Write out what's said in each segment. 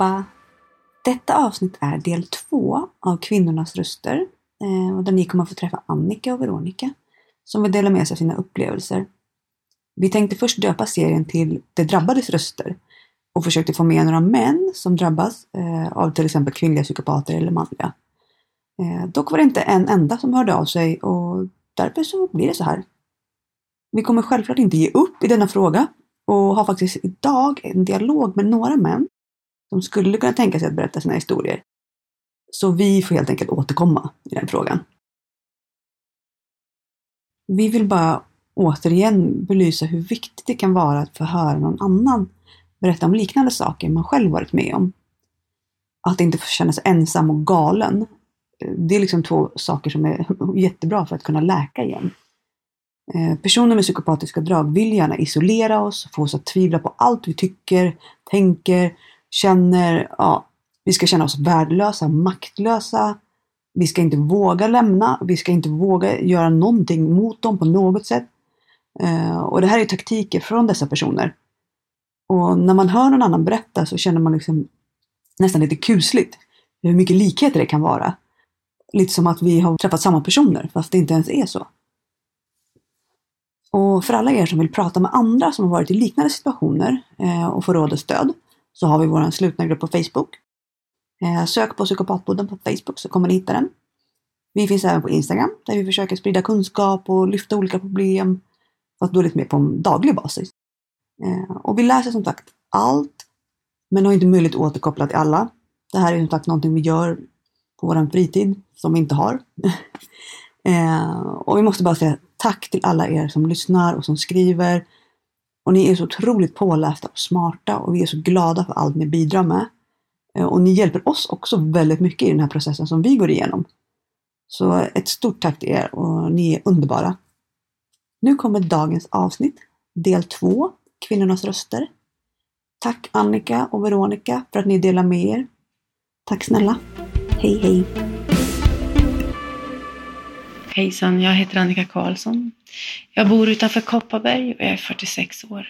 allihopa! Detta avsnitt är del två av Kvinnornas röster eh, och där ni kommer att få träffa Annika och Veronica som vill dela med sig av sina upplevelser. Vi tänkte först döpa serien till De drabbades röster och försökte få med några män som drabbas eh, av till exempel kvinnliga psykopater eller manliga. Eh, dock var det inte en enda som hörde av sig och därför så blir det så här. Vi kommer självklart inte ge upp i denna fråga och har faktiskt idag en dialog med några män som skulle kunna tänka sig att berätta sina historier. Så vi får helt enkelt återkomma i den frågan. Vi vill bara återigen belysa hur viktigt det kan vara att få höra någon annan berätta om liknande saker man själv varit med om. Att inte få känna sig ensam och galen. Det är liksom två saker som är jättebra för att kunna läka igen. Eh, personer med psykopatiska drag vill gärna isolera oss, få oss att tvivla på allt vi tycker, tänker, känner. Ja, vi ska känna oss värdelösa, maktlösa. Vi ska inte våga lämna, vi ska inte våga göra någonting mot dem på något sätt. Eh, och det här är taktiker från dessa personer. Och när man hör någon annan berätta så känner man liksom nästan lite kusligt hur mycket likheter det kan vara. Lite som att vi har träffat samma personer fast det inte ens är så. Och för alla er som vill prata med andra som har varit i liknande situationer eh, och få råd och stöd så har vi vår slutna grupp på Facebook. Eh, sök på Psykopatpodden på Facebook så kommer ni hitta den. Vi finns även på Instagram där vi försöker sprida kunskap och lyfta olika problem fast då lite mer på en daglig basis. Eh, och vi läser som sagt allt men har inte möjlighet att återkoppla till alla. Det här är som sagt någonting vi gör på vår fritid som vi inte har. Eh, och vi måste bara säga Tack till alla er som lyssnar och som skriver. Och ni är så otroligt pålästa och smarta och vi är så glada för allt ni bidrar med. Eh, och ni hjälper oss också väldigt mycket i den här processen som vi går igenom. Så ett stort tack till er och ni är underbara. Nu kommer dagens avsnitt, del 2. Kvinnornas röster. Tack Annika och Veronica för att ni delar med er. Tack snälla. Hej hej! Hejsan, jag heter Annika Karlsson. Jag bor utanför Kopparberg och jag är 46 år.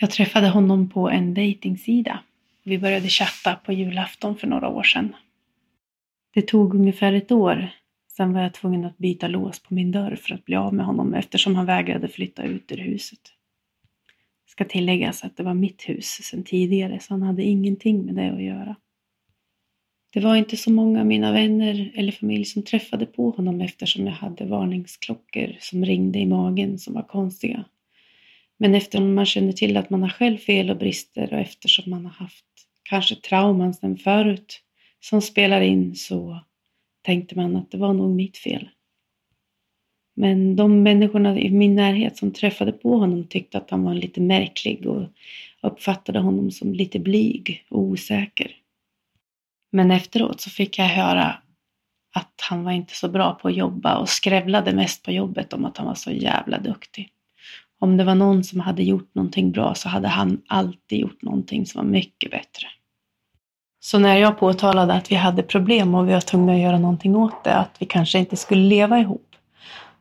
Jag träffade honom på en dejtingsida. Vi började chatta på julafton för några år sedan. Det tog ungefär ett år. Sen var jag tvungen att byta lås på min dörr för att bli av med honom eftersom han vägrade flytta ut ur huset. Det ska tilläggas att det var mitt hus sedan tidigare så han hade ingenting med det att göra. Det var inte så många av mina vänner eller familj som träffade på honom eftersom jag hade varningsklockor som ringde i magen som var konstiga. Men eftersom man känner till att man har själv fel och brister och eftersom man har haft kanske trauman sedan förut som spelar in så tänkte man att det var nog mitt fel. Men de människorna i min närhet som träffade på honom tyckte att han var lite märklig och uppfattade honom som lite blyg och osäker. Men efteråt så fick jag höra att han var inte så bra på att jobba och skrävlade mest på jobbet om att han var så jävla duktig. Om det var någon som hade gjort någonting bra så hade han alltid gjort någonting som var mycket bättre. Så när jag påtalade att vi hade problem och vi var tvungna att göra någonting åt det, att vi kanske inte skulle leva ihop,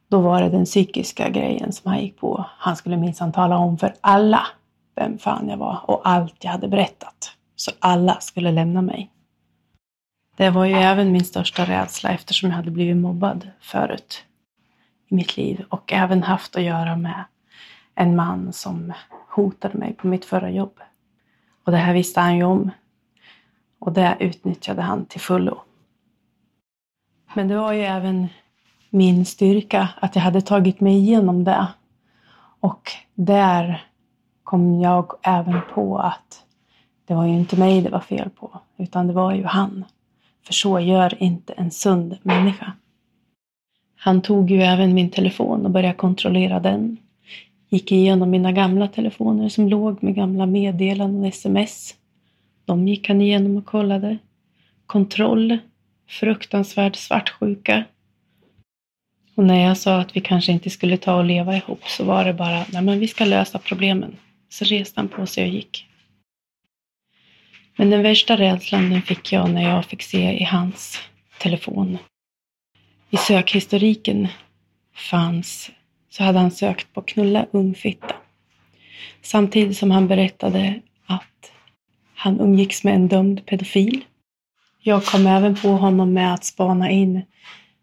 då var det den psykiska grejen som han gick på. Han skulle minsann tala om för alla vem fan jag var och allt jag hade berättat. Så alla skulle lämna mig. Det var ju även min största rädsla eftersom jag hade blivit mobbad förut i mitt liv och även haft att göra med en man som hotade mig på mitt förra jobb. Och det här visste han ju om. Och det utnyttjade han till fullo. Men det var ju även min styrka att jag hade tagit mig igenom det. Och där kom jag även på att det var ju inte mig det var fel på, utan det var ju han. För så gör inte en sund människa. Han tog ju även min telefon och började kontrollera den. Gick igenom mina gamla telefoner som låg med gamla meddelanden och sms. De gick han igenom och kollade. Kontroll. Fruktansvärd svartsjuka. Och när jag sa att vi kanske inte skulle ta och leva ihop så var det bara, nej men vi ska lösa problemen. Så reste han på sig och gick. Men den värsta rädslan den fick jag när jag fick se i hans telefon. I sökhistoriken fanns, så hade han sökt på knulla ungfitta. Samtidigt som han berättade att Han umgicks med en dömd pedofil. Jag kom även på honom med att spana in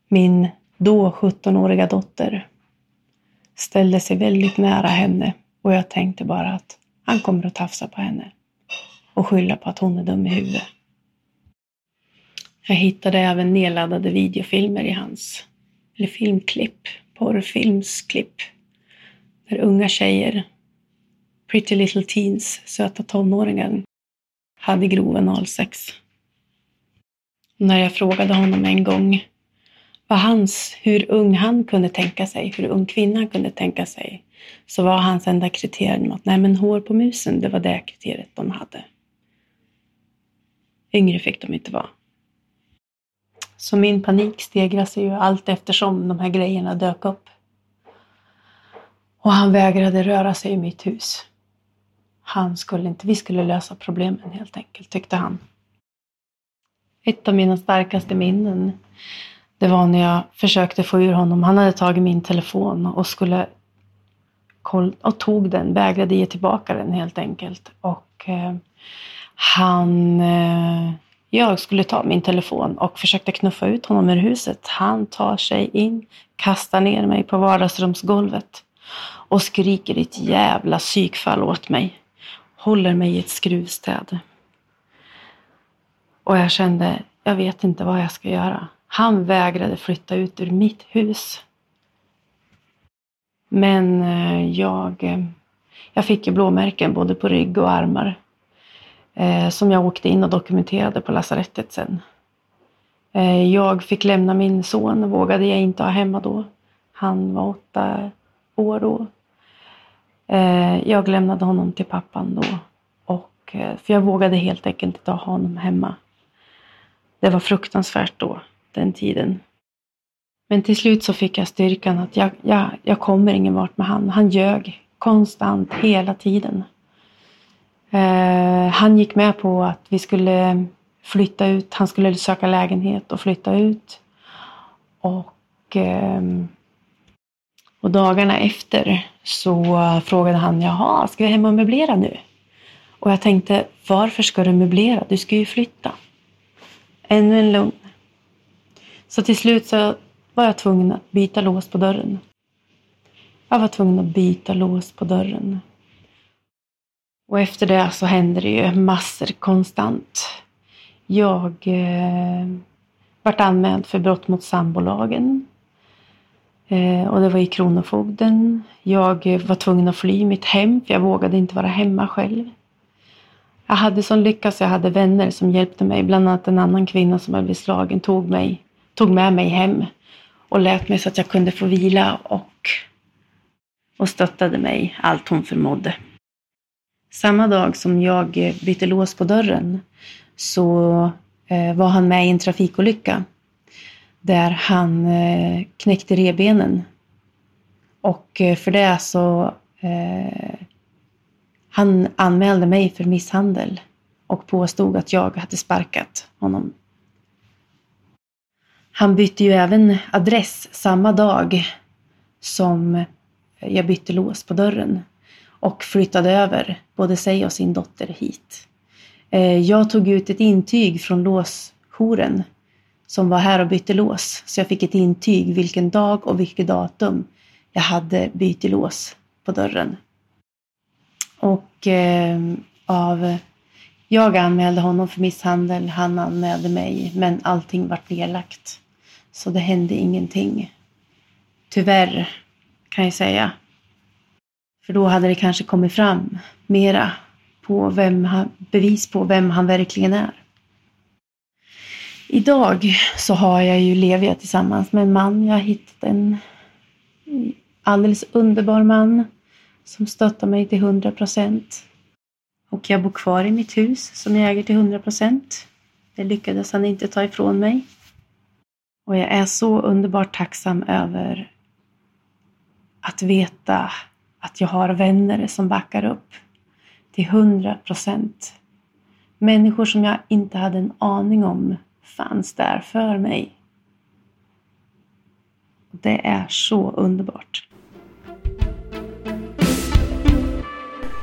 min då 17-åriga dotter. Ställde sig väldigt nära henne och jag tänkte bara att han kommer att tafsa på henne och skylla på att hon är dum i huvudet. Jag hittade även nedladdade videofilmer i hans, eller filmklipp, porrfilmsklipp, där unga tjejer, pretty little teens, söta tonåringar, hade grov analsex. När jag frågade honom en gång vad hans, hur ung han kunde tänka sig, hur ung kvinnan kunde tänka sig, så var hans enda kriterium att nej men hår på musen, det var det kriteriet de hade. Yngre fick de inte vara. Så min panik stegrade sig ju allt eftersom de här grejerna dök upp. Och han vägrade röra sig i mitt hus. Han skulle inte, vi skulle lösa problemen helt enkelt, tyckte han. Ett av mina starkaste minnen, det var när jag försökte få ur honom. Han hade tagit min telefon och skulle och tog den, vägrade ge tillbaka den helt enkelt. Och eh, han eh, jag skulle ta min telefon och försökte knuffa ut honom ur huset. Han tar sig in, kastar ner mig på vardagsrumsgolvet och skriker ett jävla psykfall åt mig. Håller mig i ett skruvstäd. Och jag kände, jag vet inte vad jag ska göra. Han vägrade flytta ut ur mitt hus. Men eh, jag, eh, jag fick ju blåmärken både på rygg och armar eh, som jag åkte in och dokumenterade på lasarettet sen. Eh, jag fick lämna min son, vågade jag inte ha hemma då. Han var åtta år då. Eh, jag lämnade honom till pappan då. Och, eh, för jag vågade helt enkelt inte ha honom hemma. Det var fruktansvärt då, den tiden. Men till slut så fick jag styrkan att jag, jag, jag kommer ingen vart med han. Han ljög konstant hela tiden. Eh, han gick med på att vi skulle flytta ut. Han skulle söka lägenhet och flytta ut. Och, eh, och dagarna efter så frågade han, jaha, ska vi hem och möblera nu? Och jag tänkte, varför ska du möblera? Du ska ju flytta. Ännu en lugn. Så till slut så var jag tvungen att byta lås på dörren. Jag var tvungen att byta lås på dörren. Och efter det så hände det ju massor konstant. Jag eh, vart anmäld för brott mot sambolagen. Eh, och det var i Kronofogden. Jag eh, var tvungen att fly mitt hem för jag vågade inte vara hemma själv. Jag hade sån lycka så jag hade vänner som hjälpte mig. Bland annat en annan kvinna som hade blivit slagen tog, mig, tog med mig hem och lät mig så att jag kunde få vila och, och stöttade mig allt hon förmådde. Samma dag som jag eh, bytte lås på dörren så eh, var han med i en trafikolycka där han eh, knäckte rebenen. Och eh, för det så eh, han anmälde mig för misshandel och påstod att jag hade sparkat honom. Han bytte ju även adress samma dag som jag bytte lås på dörren och flyttade över både sig och sin dotter hit. Eh, jag tog ut ett intyg från låsjouren som var här och bytte lås. Så jag fick ett intyg vilken dag och vilket datum jag hade bytt lås på dörren. Och eh, av... Jag anmälde honom för misshandel, han anmälde mig, men allting vart nedlagt. Så det hände ingenting. Tyvärr, kan jag säga. För då hade det kanske kommit fram mera på vem han, bevis på vem han verkligen är. Idag så har jag ju lever jag tillsammans med en man. Jag har hittat en alldeles underbar man som stöttar mig till 100 procent. Och jag bor kvar i mitt hus som jag äger till 100 procent. Det lyckades han inte ta ifrån mig. Och jag är så underbart tacksam över att veta att jag har vänner som backar upp till hundra procent. Människor som jag inte hade en aning om fanns där för mig. Det är så underbart.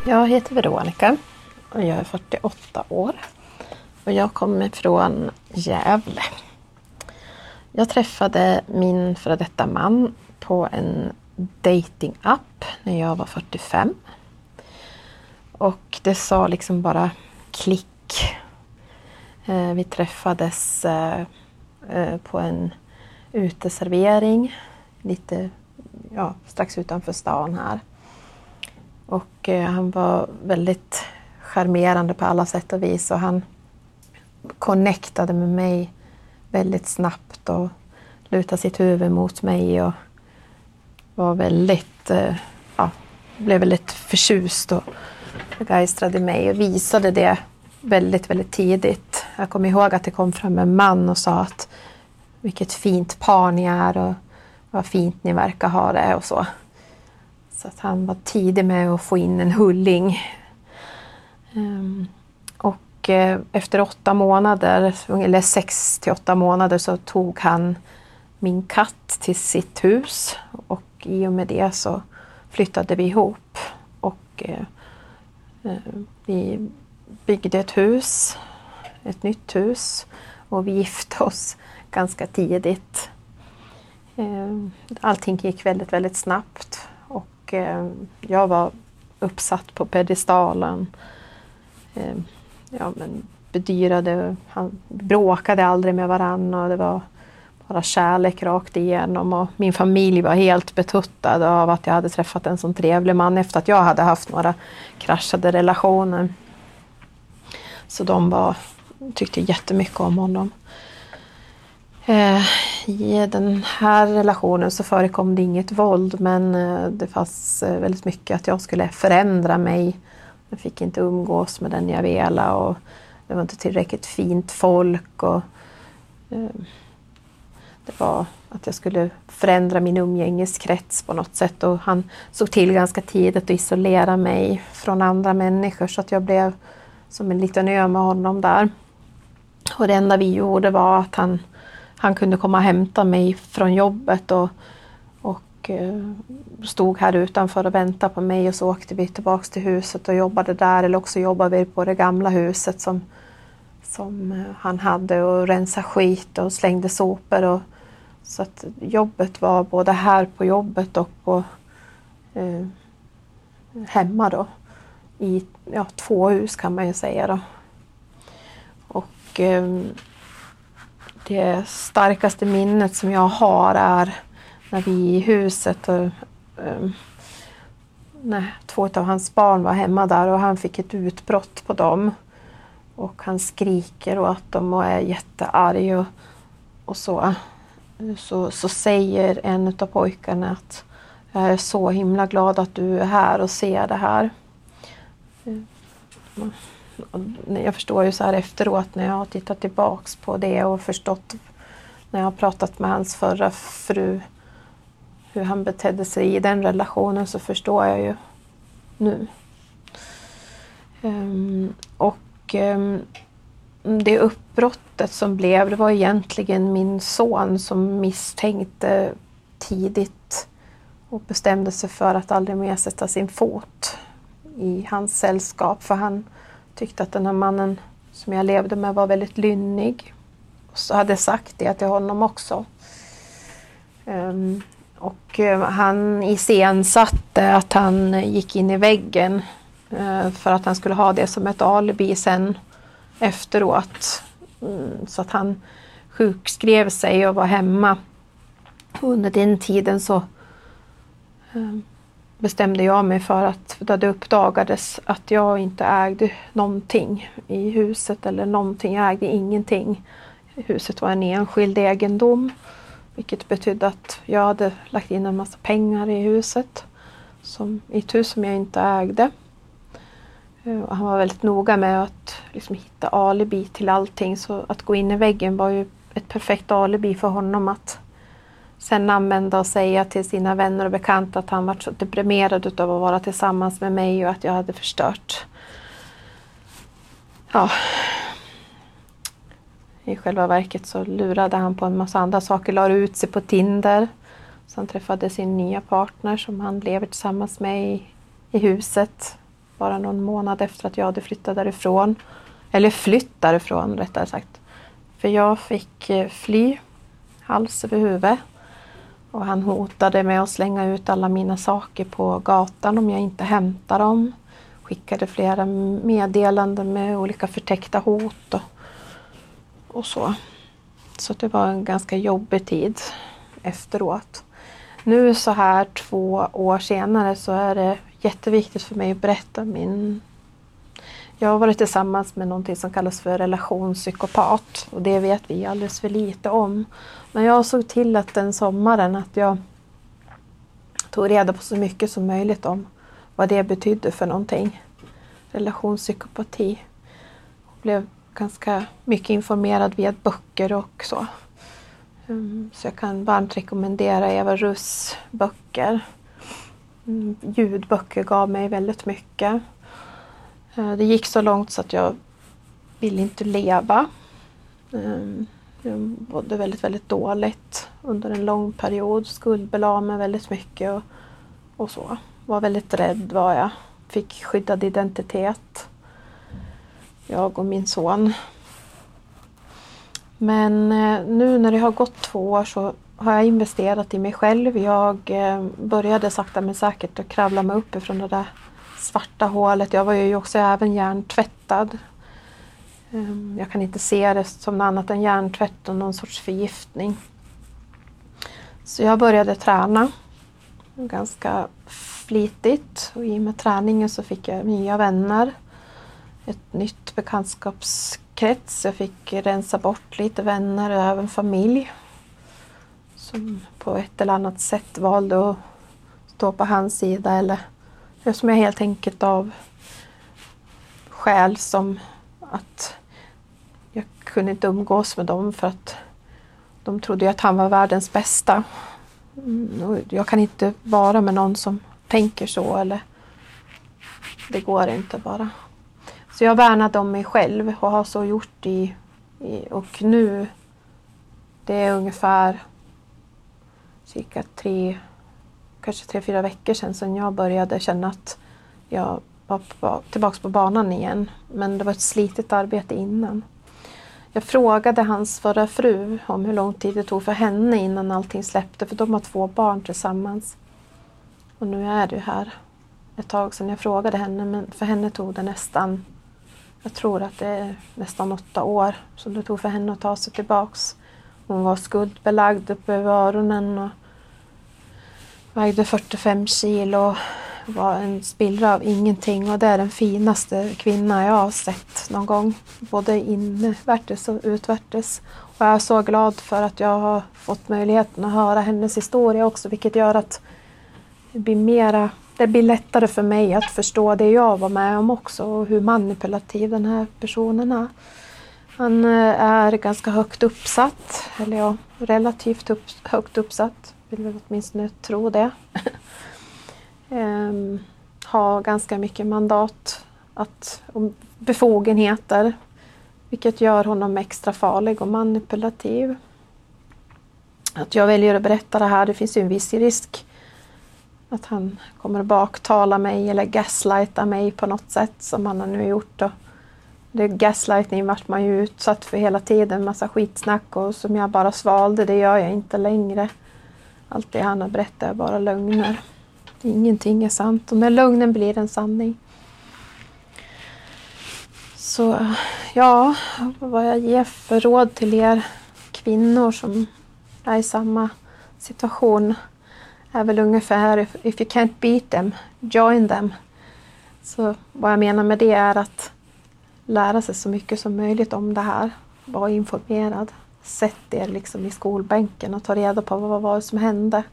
Jag heter Veronica och jag är 48 år. Och jag kommer från Gävle. Jag träffade min före detta man på en datingapp när jag var 45. Och det sa liksom bara klick. Eh, vi träffades eh, eh, på en uteservering lite ja, strax utanför stan här. Och eh, han var väldigt charmerande på alla sätt och vis och han connectade med mig väldigt snabbt och lutade sitt huvud mot mig och var väldigt, eh, ja, blev väldigt förtjust och begeistrad i mig och visade det väldigt, väldigt tidigt. Jag kommer ihåg att det kom fram en man och sa att vilket fint par ni är och vad fint ni verkar ha det och så. Så att han var tidig med att få in en hulling. Um, och eh, efter åtta månader, eller sex till åtta månader, så tog han min katt till sitt hus och i och med det så flyttade vi ihop. Och eh, eh, vi byggde ett hus, ett nytt hus och vi gifte oss ganska tidigt. Eh, allting gick väldigt, väldigt snabbt och eh, jag var uppsatt på pedestalen. Eh, ja, men bedyrade, han bråkade aldrig med varann och det var bara kärlek rakt igenom och min familj var helt betuttad av att jag hade träffat en sån trevlig man efter att jag hade haft några kraschade relationer. Så de var, tyckte jättemycket om honom. Eh, I den här relationen så förekom det inget våld men eh, det fanns eh, väldigt mycket att jag skulle förändra mig. Jag fick inte umgås med den jag ville och det var inte tillräckligt fint folk. Och, det var att jag skulle förändra min umgängeskrets på något sätt och han såg till ganska tidigt att isolera mig från andra människor så att jag blev som en liten ö med honom där. Och det enda vi gjorde var att han, han kunde komma och hämta mig från jobbet och, och eh, stod här utanför och väntade på mig och så åkte vi tillbaks till huset och jobbade där eller också jobbade vi på det gamla huset som, som eh, han hade och rensade skit och slängde sopor. Och, så att jobbet var både här på jobbet och på eh, hemma då i ja, två hus kan man ju säga. Då. Och eh, det starkaste minnet som jag har är när vi i huset och, eh, när två av hans barn var hemma där och han fick ett utbrott på dem. Och han skriker åt dem och är jättearg och, och så så. Så säger en av pojkarna att jag är så himla glad att du är här och ser det här. Eh, jag förstår ju så här efteråt när jag har tittat tillbaks på det och förstått när jag har pratat med hans förra fru hur han betedde sig i den relationen så förstår jag ju nu. Um, och um, det uppbrottet som blev, det var egentligen min son som misstänkte tidigt och bestämde sig för att aldrig mer sätta sin fot i hans sällskap för han tyckte att den här mannen som jag levde med var väldigt lynnig. Och så hade jag sagt det till honom också. Um, och uh, han iscensatte att han gick in i väggen uh, för att han skulle ha det som ett alibi sen efteråt. Mm, så att han sjukskrev sig och var hemma. Under den tiden så ehm, bestämde jag mig för att då det uppdagades att jag inte ägde någonting i huset eller någonting, jag ägde ingenting. Huset var en enskild egendom vilket betydde att jag hade lagt in en massa pengar i huset som, i ett hus som jag inte ägde. Eh, och han var väldigt noga med att liksom hitta alibi till allting så att gå in i väggen var ju ett perfekt alibi för honom att sen använda och säga till sina vänner och bekanta att han var så deprimerad utav att vara tillsammans med mig och att jag hade förstört. Ja. I själva verket så lurade han på en massa andra saker, la ut sig på Tinder. Så han träffade sin nya partner som han lever tillsammans med i, i huset bara någon månad efter att jag hade flyttat därifrån. Eller flytt därifrån rättare sagt. För jag fick eh, fly hals över huvud. Och han hotade med att slänga ut alla mina saker på gatan om jag inte hämtade dem. Skickade flera meddelanden med olika förtäckta hot och, och så. Så det var en ganska jobbig tid efteråt. Nu så här två år senare så är det jätteviktigt för mig att berätta min... Jag har varit tillsammans med någonting som kallas för relationspsykopat och det vet vi alldeles för lite om. Men jag såg till att den sommaren att jag tog reda på så mycket som möjligt om vad det betydde för någonting. Relationspsykopati. Jag blev ganska mycket informerad via böcker och så. Ehm, så jag kan varmt rekommendera Eva Russ böcker. Ljudböcker gav mig väldigt mycket. Eh, det gick så långt så att jag ville inte leva. Ehm, jag mådde väldigt, väldigt dåligt under en lång period. Skuldbelade mig väldigt mycket och, och så. Var väldigt rädd var jag. Fick skyddad identitet. Jag och min son. Men eh, nu när det har gått två år så har jag investerat i mig själv. Jag eh, började sakta men säkert att kravla mig upp ifrån det där svarta hålet. Jag var ju också även hjärntvättad. Ehm, jag kan inte se det som något annat än hjärntvätt och någon sorts förgiftning. Så jag började träna ganska flitigt och i och med träningen så fick jag nya vänner. Ett nytt bekantskapskrets. Jag fick rensa bort lite vänner och även familj. Som på ett eller annat sätt valde att stå på hans sida eller som jag helt enkelt av skäl som att jag kunde inte umgås med dem för att de trodde att han var världens bästa. Mm, jag kan inte vara med någon som tänker så eller det går inte bara. Så jag värnade om mig själv och har så gjort i, i och nu det är ungefär cirka tre, kanske tre, fyra veckor sedan som jag började känna att jag var tillbaka på banan igen. Men det var ett slitet arbete innan. Jag frågade hans förra fru om hur lång tid det tog för henne innan allting släppte, för de har två barn tillsammans. Och nu är det här ett tag sedan jag frågade henne, men för henne tog det nästan, jag tror att det är nästan åtta år som det tog för henne att ta sig tillbaks. Hon var skuldbelagd uppe över öronen och vägde 45 kilo var en spillra av ingenting och det är den finaste kvinna jag har sett någon gång. Både invärtes och utvärtes. Och jag är så glad för att jag har fått möjligheten att höra hennes historia också vilket gör att det blir, mera, det blir lättare för mig att förstå det jag var med om också och hur manipulativ den här personen är. Han eh, är ganska högt uppsatt, eller ja, relativt upp, högt uppsatt. Vill väl åtminstone tro det. um, har ganska mycket mandat att, och befogenheter. Vilket gör honom extra farlig och manipulativ. Att jag väljer att berätta det här, det finns ju en viss risk att han kommer att baktala mig eller gaslighta mig på något sätt som han har nu gjort. Och det gaslightning vart man ju utsatt för hela tiden, massa skitsnack och som jag bara svalde, det gör jag inte längre. Allt det han har berättat är bara lögner. Ingenting är sant och när lögnen blir en sanning. Så ja, vad jag ger för råd till er kvinnor som är i samma situation är väl ungefär if, if you can't beat them, join them. Så vad jag menar med det är att lära sig så mycket som möjligt om det här. Var informerad. Sätt er liksom i skolbänken och ta reda på vad var det som hände.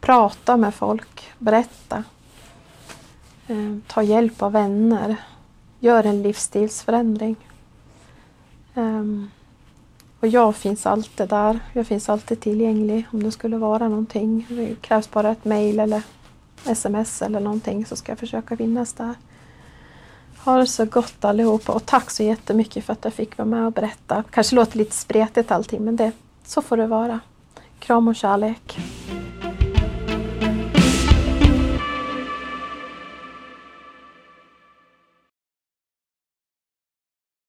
Prata med folk, berätta. Eh, ta hjälp av vänner. Gör en livsstilsförändring. Ehm, och jag finns alltid där. Jag finns alltid tillgänglig om det skulle vara någonting. Det krävs bara ett mejl eller sms eller någonting så ska jag försöka finnas där. Ha det så gott allihopa och tack så jättemycket för att jag fick vara med och berätta. Kanske låter lite spretigt allting men det, så får det vara. Kram och kärlek.